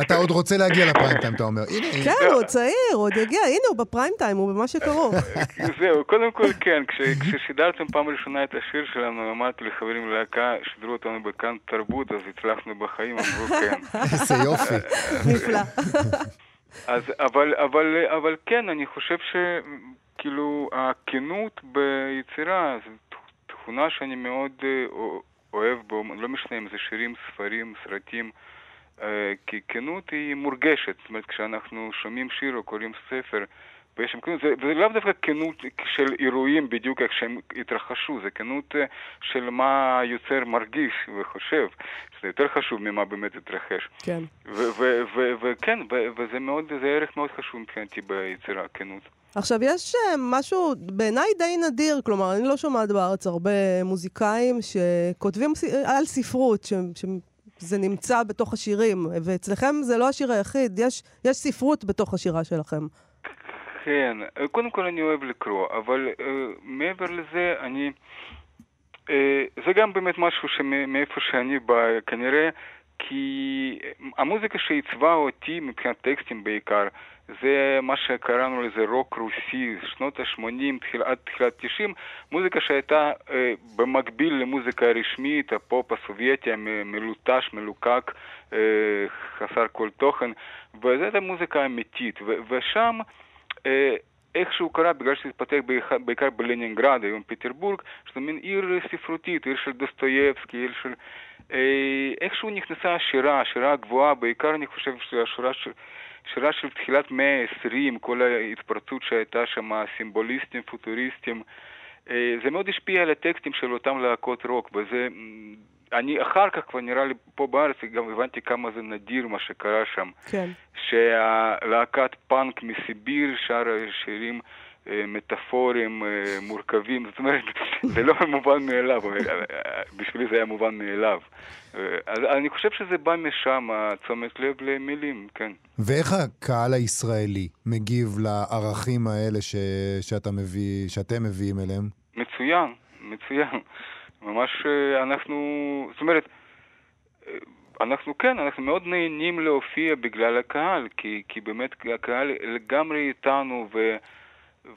אתה עוד רוצה להגיע לפריים טיים, אתה אומר. כן, הוא צעיר, הוא עוד יגיע. הנה, הוא בפריים טיים, הוא במה שקרוב. זהו, קודם כל כן, כששידרתם פעם ראשונה את השיר שלנו, אמרתי לחברים ללהקה, שידרו אותנו בכאן תרבות, אז הצלחנו בחיים, אמרו כן. איזה יופי. נפלא. אז, אבל, אבל, אבל כן, אני חושב שכאילו הכנות ביצירה זו תכונה שאני מאוד אוהב בו, לא משנה אם זה שירים, ספרים, סרטים, אה, כי כנות היא מורגשת. זאת אומרת, כשאנחנו שומעים שיר או קוראים ספר, ויש שם כנות, זה, וזה לאו דווקא כנות של אירועים בדיוק איך שהם התרחשו, זה כנות אה, של מה היוצר מרגיש וחושב, שזה יותר חשוב ממה באמת התרחש. כן. וכן, וזה מאוד, זה ערך מאוד חשוב מבחינתי ביצירה, כנות. עכשיו, יש אה, משהו בעיניי די נדיר, כלומר, אני לא שומעת בארץ הרבה מוזיקאים שכותבים על ספרות, ש... שזה נמצא בתוך השירים, ואצלכם זה לא השיר היחיד, יש, יש ספרות בתוך השירה שלכם. כן, קודם כל אני אוהב לקרוא, אבל uh, מעבר לזה אני... Uh, זה גם באמת משהו שמאיפה שאני בא, כנראה כי המוזיקה שעיצבה אותי מבחינת טקסטים בעיקר, זה מה שקראנו לזה רוק רוסי, שנות ה-80 תחיל, עד תחילת 90, מוזיקה שהייתה אה, במקביל למוזיקה הרשמית, הפופ הסובייטי המלוטש, מלוקק, אה, חסר כל תוכן, וזו הייתה מוזיקה אמיתית, ו- ושם אה, איכשהו קרה, בגלל שזה התפתח בעיקר בלנינגרד, היום פטרבורג, שזה מין עיר ספרותית, עיר של דוסטויבסקי, עיר של... אה, איכשהו נכנסה השירה, השירה הגבוהה, בעיקר אני חושב שזה השירה של... שירה של תחילת מאה ה-20, כל ההתפרצות שהייתה שם, הסימבוליסטים, פוטוריסטים, אה, זה מאוד השפיע על הטקסטים של אותם להקות רוק, וזה... אני אחר כך כבר נראה לי פה בארץ גם הבנתי כמה זה נדיר מה שקרה שם. כן. שהלהקת פאנק מסיביר שרה שירים אה, מטאפוריים אה, מורכבים, זאת אומרת, [laughs] זה לא מובן מאליו, בשבילי זה היה מובן מאליו. אז אני חושב שזה בא משם, תשומת לב למילים, כן. ואיך הקהל הישראלי מגיב לערכים האלה ש... שאתה מביא, שאתם מביאים אליהם? מצוין, מצוין. ממש אה, אנחנו, זאת אומרת, אנחנו כן, אנחנו מאוד נהנים להופיע בגלל הקהל, כי, כי באמת הקהל לגמרי איתנו, ו...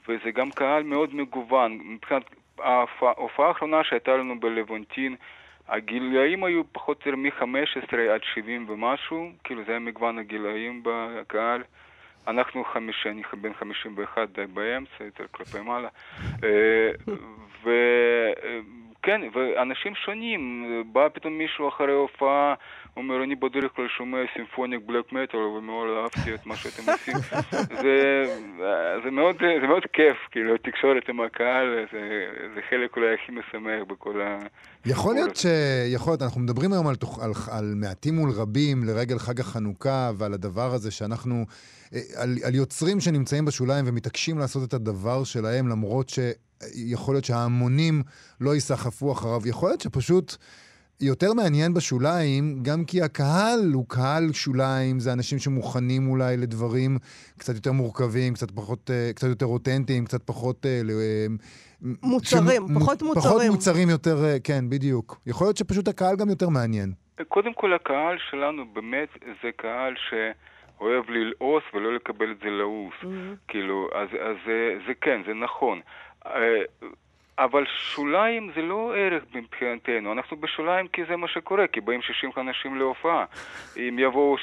וזה גם קהל מאוד מגוון. מבחינת ההופעה האחרונה שהייתה לנו בלוונטין, הגילאים היו פחות או יותר מ-15 עד 70 ומשהו, כאילו זה היה מגוון הגילאים בקהל. אנחנו חמישה, אני בן 51 די באמצע, יותר כלפי מעלה. אה, וכן, ואנשים שונים, בא פתאום מישהו אחרי הופעה, אומר, אני בדרך כלל שומע סימפוניק בלק מטאל ומאוד אהבתי את מה שאתם [laughs] עושים. זה, זה, מאוד, זה מאוד כיף, כאילו, תקשורת עם הקהל, זה, זה חלק אולי הכי משמח בכל ה... יכול להיות ש... יכול להיות, אנחנו מדברים היום על, על, על מעטים מול רבים לרגל חג החנוכה ועל הדבר הזה שאנחנו... אה, על, על יוצרים שנמצאים בשוליים ומתעקשים לעשות את הדבר שלהם למרות שיכול להיות שההמונים לא ייסחפו אחריו. יכול להיות שפשוט... יותר מעניין בשוליים, גם כי הקהל הוא קהל שוליים, זה אנשים שמוכנים אולי לדברים קצת יותר מורכבים, קצת פחות, אה, קצת יותר אותנטיים, קצת פחות... אה, מוצרים, ש... פחות מוצרים. פחות מוצרים יותר, אה, כן, בדיוק. יכול להיות שפשוט הקהל גם יותר מעניין. קודם כל, הקהל שלנו באמת זה קהל ש... אוהב ללעוס ולא לקבל את זה לעוס. Mm-hmm. כאילו, אז, אז זה, זה כן, זה נכון. אבל שוליים זה לא ערך מבחינתנו, אנחנו בשוליים כי זה מה שקורה, כי באים 60 אנשים להופעה. אם יבואו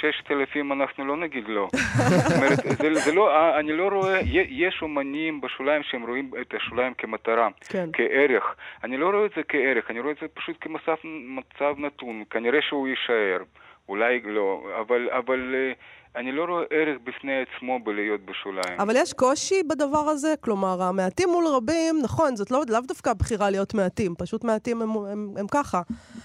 6,000 אנחנו לא נגיד לא. זאת אומרת, זה, זה לא, אני לא רואה, יש אומנים בשוליים שהם רואים את השוליים כמטרה, כן. כערך. אני לא רואה את זה כערך, אני רואה את זה פשוט כמצב נתון. כנראה שהוא יישאר, אולי לא, אבל... אבל אני לא רואה ערך בפני עצמו בלהיות בשוליים. אבל יש קושי בדבר הזה? כלומר, המעטים מול רבים, נכון, זאת לא, לאו דווקא הבחירה להיות מעטים, פשוט מעטים הם, הם, הם, הם ככה.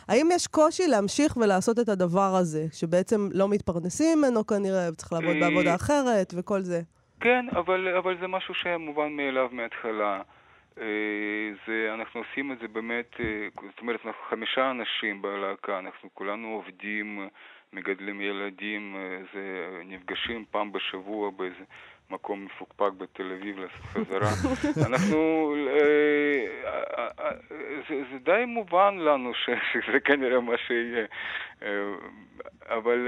האם יש קושי להמשיך ולעשות את הדבר הזה, שבעצם לא מתפרנסים ממנו כנראה, וצריך לעבוד אה, בעבודה אחרת וכל זה? כן, אבל, אבל זה משהו שמובן מאליו מההתחלה. אה, זה, אנחנו עושים את זה באמת, אה, זאת אומרת, אנחנו חמישה אנשים בלהקה, אנחנו כולנו עובדים מגדלים ילדים, אה, זה, נפגשים פעם בשבוע באיזה מקום מפוקפק בתל אביב לעשות חזרה. [laughs] אנחנו, אה, אה, זה, זה די מובן לנו ש, שזה כנראה מה שיהיה, אבל...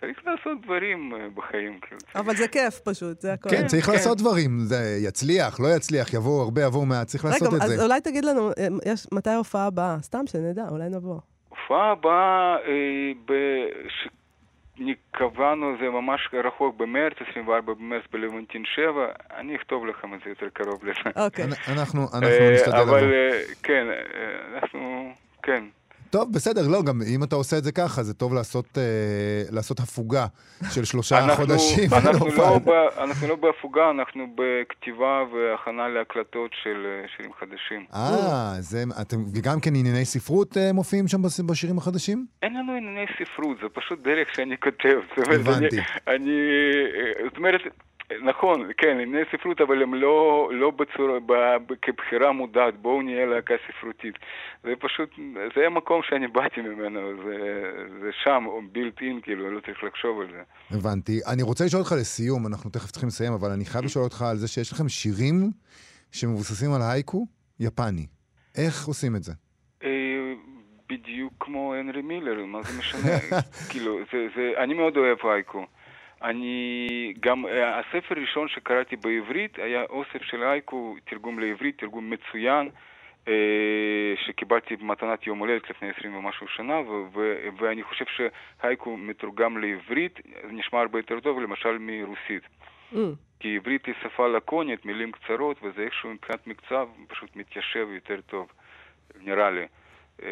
צריך לעשות דברים בחיים. כאילו. אבל זה כיף פשוט, זה הכול. כן, צריך כן. לעשות דברים. זה יצליח, לא יצליח, יבואו הרבה, יבואו מעט, צריך לעשות את זה. רגע, אז אולי תגיד לנו, יש, מתי ההופעה הבאה? סתם שנדע, אולי נבוא. ההופעה הבאה, אה. קבענו זה ממש רחוק במרץ, 24 במרץ בלוונטין 7, אני אכתוב לכם את זה יותר קרוב לזה. אוקיי. אנחנו אנחנו אה, אבל. אה, כן, אנחנו, כן. טוב, בסדר, לא, גם אם אתה עושה את זה ככה, זה טוב לעשות, אה, לעשות הפוגה של שלושה אנחנו- חודשים. אנחנו לא. ב- אנחנו לא בהפוגה, אנחנו בכתיבה והכנה להקלטות של אה, שירים חדשים. אה, זה, אתם, וגם כן ענייני ספרות אה, מופיעים שם בשירים החדשים? אין לנו ענייני ספרות, זה פשוט דרך שאני כותב. הבנתי. אני, אני, אה, זאת אומרת, נכון, כן, ענייני ספרות, אבל הם לא, לא בצורה, ב, ב, כבחירה מודעת, בואו נהיה להקה ספרותית. זה פשוט, זה המקום שאני באתי ממנו, זה, זה שם, או built in, כאילו, לא צריך לחשוב על זה. הבנתי. אני רוצה לשאול אותך לסיום, אנחנו תכף צריכים לסיים, אבל אני חייב לשאול אותך על זה שיש לכם שירים שמבוססים על הייקו יפני. איך עושים את זה? אה, בדיוק כמו הנרי מילר, מה זה משנה? [laughs] כאילו, זה, זה, אני מאוד אוהב אייקו. אני גם, אה, הספר הראשון שקראתי בעברית היה אוסף של אייקו, תרגום לעברית, תרגום מצוין, אה, שקיבלתי במתנת יום הולדת לפני 20 ומשהו שנה, ו- ו- ואני חושב שהייקו מתורגם לעברית, נשמע הרבה יותר טוב, למשל מרוסית. Mm. כי עברית היא שפה לקונית, מילים קצרות, וזה איכשהו מבחינת מקצב פשוט מתיישב יותר טוב, נראה לי. אה,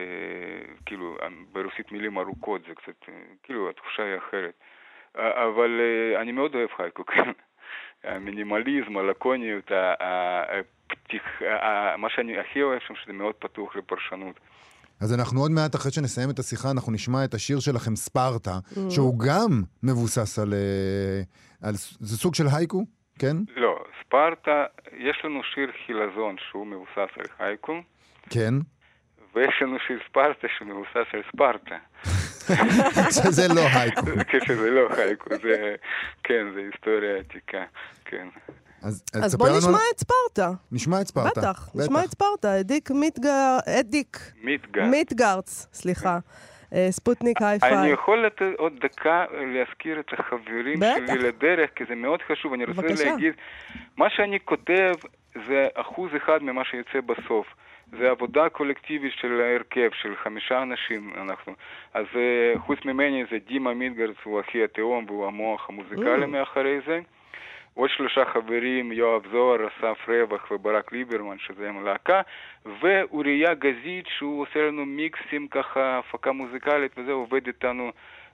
כאילו, ברוסית מילים ארוכות זה קצת, אה, כאילו, התחושה היא אחרת. אה, אבל אה, אני מאוד אוהב חייקו, כן. [laughs] המינימליזם, הלקוניות, הפתיח, מה שאני הכי אוהב שם, שזה מאוד פתוח לפרשנות. אז אנחנו עוד מעט, אחרי שנסיים את השיחה, אנחנו נשמע את השיר שלכם, ספרטה, שהוא גם מבוסס על... אה, על... זה סוג של הייקו, כן? לא, ספרטה, יש לנו שיר חילזון שהוא מבוסס על חייקו, כן. ויש לנו שיר ספרטה שמבוסס על ספרטה. [laughs] שזה לא הייקו. כשזה לא חייקו, זה, כן, זה היסטוריה עתיקה, כן. אז, אז תספר בוא לנו נשמע את ספרטה. נשמע את ספרטה. בטח, נשמע את ספרטה. אדיק מיטגר... אדיק מיטגר. מיטגרץ, סליחה. אה, ספוטניק אני היי-פיי. יכול לתת עוד דקה להזכיר את החברים בטח. שלי לדרך, כי זה מאוד חשוב. אני רוצה בבקשה. להגיד, מה שאני כותב זה אחוז אחד ממה שיוצא בסוף. זה עבודה קולקטיבית של ההרכב, של חמישה אנשים אנחנו. אז אה, חוץ ממני זה דימה מיטגרץ, הוא אחי התאום והוא המוח המוזיקלי Mm. מאחורי זה. עוד שלושה חברים, יואב זוהר, אסף רווח וברק ליברמן, שזה עם להקה, ואוריה גזית, שהוא עושה לנו מיקסים, ככה, הפקה מוזיקלית, וזה עובד איתנו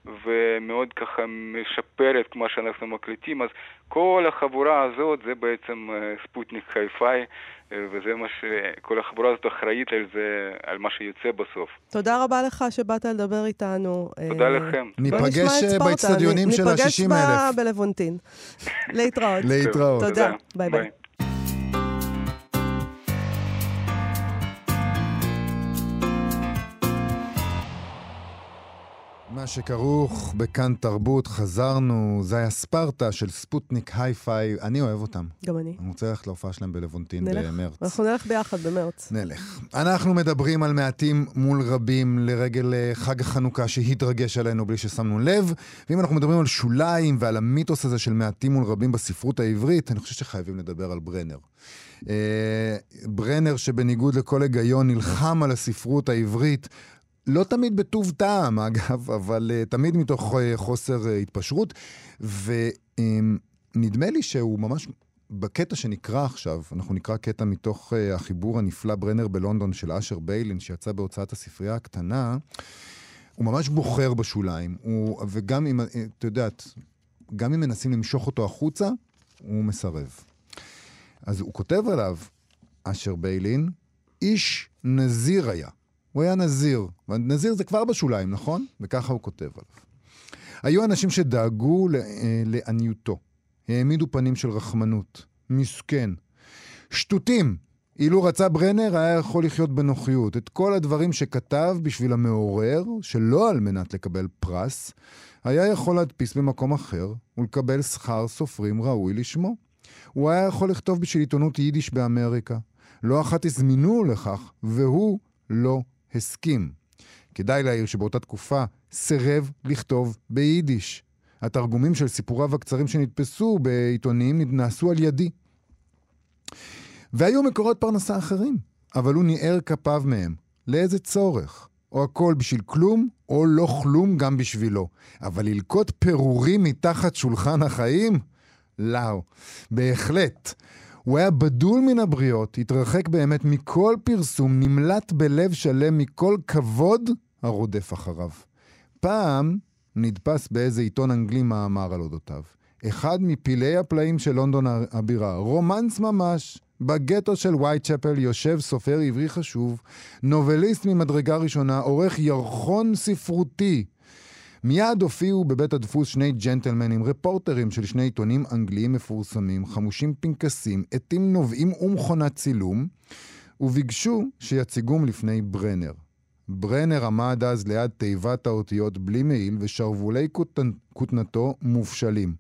ומאוד ככה משפר את מה שאנחנו מקליטים. אז כל החבורה הזאת זה בעצם אה, ספוטניק חיי-פיי, אה, וזה מה ש... כל החבורה הזאת אחראית על זה, על מה שיוצא בסוף. תודה רבה לך שבאת לדבר איתנו. תודה אה, לכם. בוא ניפגש. באצטדיונים של ניפגש ה-60 ב- אלף. בלוונטין. [laughs] להתראות. להתראות. תודה. ביי ביי. מה שכרוך בכאן תרבות, חזרנו, זה היה ספרטה של ספוטניק היי-פיי, אני אוהב אותם. גם אני. אני רוצה ללכת להופעה שלהם בלבונטין נלך. במרץ. אנחנו נלך ביחד במרץ. נלך. אנחנו מדברים על מעטים מול רבים לרגל אה, חג החנוכה שהתרגש עלינו בלי ששמנו לב, ואם אנחנו מדברים על שוליים ועל המיתוס הזה של מעטים מול רבים בספרות העברית, אני חושב שחייבים לדבר על ברנר. אה, ברנר שבניגוד לכל היגיון נלחם על הספרות העברית, לא תמיד בטוב טעם, אגב, אבל uh, תמיד מתוך uh, חוסר uh, התפשרות. ונדמה לי שהוא ממש, בקטע שנקרא עכשיו, אנחנו נקרא קטע מתוך uh, החיבור הנפלא ברנר בלונדון של אשר ביילין, שיצא בהוצאת הספרייה הקטנה, הוא ממש בוחר בשוליים. הוא, וגם אם, את יודעת, גם אם מנסים למשוך אותו החוצה, הוא מסרב. אז הוא כותב עליו, אשר ביילין, איש נזיר היה. הוא היה נזיר. נזיר זה כבר בשוליים, נכון? וככה הוא כותב עליו. היו אנשים שדאגו אה, לעניותו. העמידו פנים של רחמנות. מסכן. שטותים. אילו רצה ברנר, היה יכול לחיות בנוחיות. את כל הדברים שכתב בשביל המעורר, שלא על מנת לקבל פרס, היה יכול להדפיס במקום אחר ולקבל שכר סופרים ראוי לשמו. הוא היה יכול לכתוב בשביל עיתונות יידיש באמריקה. לא אחת הזמינו לכך, והוא לא הסכים. כדאי להעיר שבאותה תקופה סירב לכתוב ביידיש. התרגומים של סיפוריו הקצרים שנתפסו בעיתונים נעשו על ידי. והיו מקורות פרנסה אחרים, אבל הוא ניער כפיו מהם. לאיזה צורך? או הכל בשביל כלום, או לא כלום גם בשבילו. אבל ללקוט פירורים מתחת שולחן החיים? לאו. בהחלט. הוא היה בדול מן הבריות, התרחק באמת מכל פרסום, נמלט בלב שלם מכל כבוד הרודף אחריו. פעם נדפס באיזה עיתון אנגלי מאמר על אודותיו. אחד מפלאי הפלאים של לונדון הבירה, רומנס ממש. בגטו של וייטשפל יושב סופר עברי חשוב, נובליסט ממדרגה ראשונה, עורך ירחון ספרותי. מיד הופיעו בבית הדפוס שני ג'נטלמנים, רפורטרים של שני עיתונים אנגליים מפורסמים, חמושים פנקסים, עטים נובעים ומכונת צילום, וביקשו שיציגום לפני ברנר. ברנר עמד אז ליד תיבת האותיות בלי מעיל ושרוולי כותנתו מופשלים.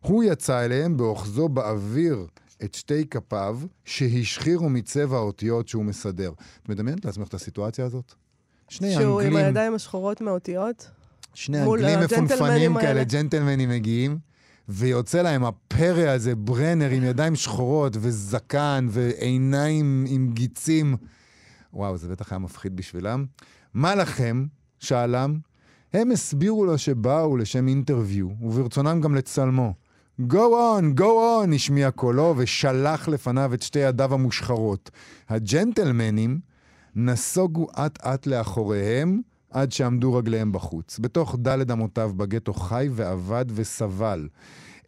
הוא יצא אליהם באוחזו באוויר את שתי כפיו שהשחירו מצבע האותיות שהוא מסדר. את מדמיינת לעצמך את הסיטואציה הזאת? שני שהוא אנגלים... שהוא עם הידיים השחורות מהאותיות? שני אנגלים מפונפנים כאלה, ג'נטלמנים מגיעים, ויוצא להם הפרא הזה, ברנר עם ידיים שחורות וזקן ועיניים עם גיצים. וואו, זה בטח היה מפחיד בשבילם. מה לכם? שאלם. הם הסבירו לו שבאו לשם אינטרוויו, וברצונם גם לצלמו. Go on, go on, השמיע קולו, ושלח לפניו את שתי ידיו המושחרות. הג'נטלמנים נסוגו אט-אט לאחוריהם, עד שעמדו רגליהם בחוץ. בתוך דלת אמותיו בגטו חי ועבד וסבל.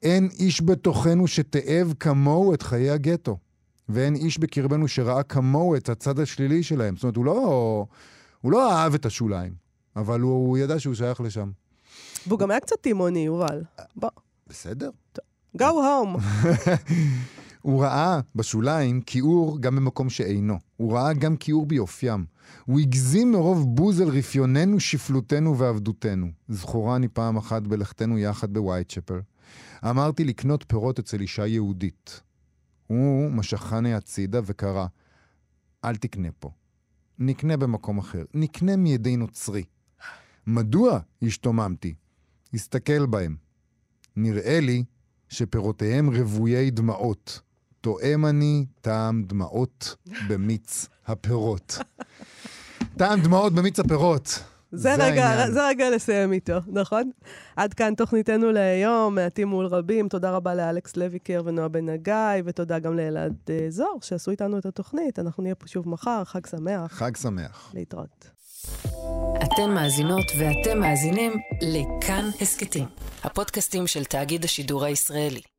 אין איש בתוכנו שתאב כמוהו את חיי הגטו. ואין איש בקרבנו שראה כמוהו את הצד השלילי שלהם. זאת אומרת, הוא לא, הוא לא אהב את השוליים, אבל הוא, הוא ידע שהוא שייך לשם. והוא גם היה קצת תימוני, יובל. בוא. בסדר. go home. [laughs] הוא ראה בשוליים כיעור גם במקום שאינו. הוא ראה גם כיעור ביופיים. הוא הגזים מרוב בוז על רפיוננו, שפלותנו ועבדותנו. זכורני פעם אחת בלכתנו יחד בווייטשפל. אמרתי לקנות פירות אצל אישה יהודית. הוא משכני הצידה וקרא, אל תקנה פה. נקנה במקום אחר. נקנה מידי נוצרי. מדוע? השתוממתי. הסתכל בהם. נראה לי שפירותיהם רוויי דמעות. תואם אני טעם דמעות במיץ הפירות. טעם דמעות במיץ הפירות. זה, זה, רגע, זה רגע לסיים איתו, נכון? עד כאן תוכניתנו להיום, מעטים מול רבים. תודה רבה לאלכס לויקר ונועה בן הגיא, ותודה גם לאלעד uh, זוהר שעשו איתנו את התוכנית. אנחנו נהיה פה שוב מחר, חג שמח. חג שמח. להתראות. אתן מאזינות ואתם מאזינים לכאן הסכתים, הפודקאסטים של תאגיד השידור הישראלי.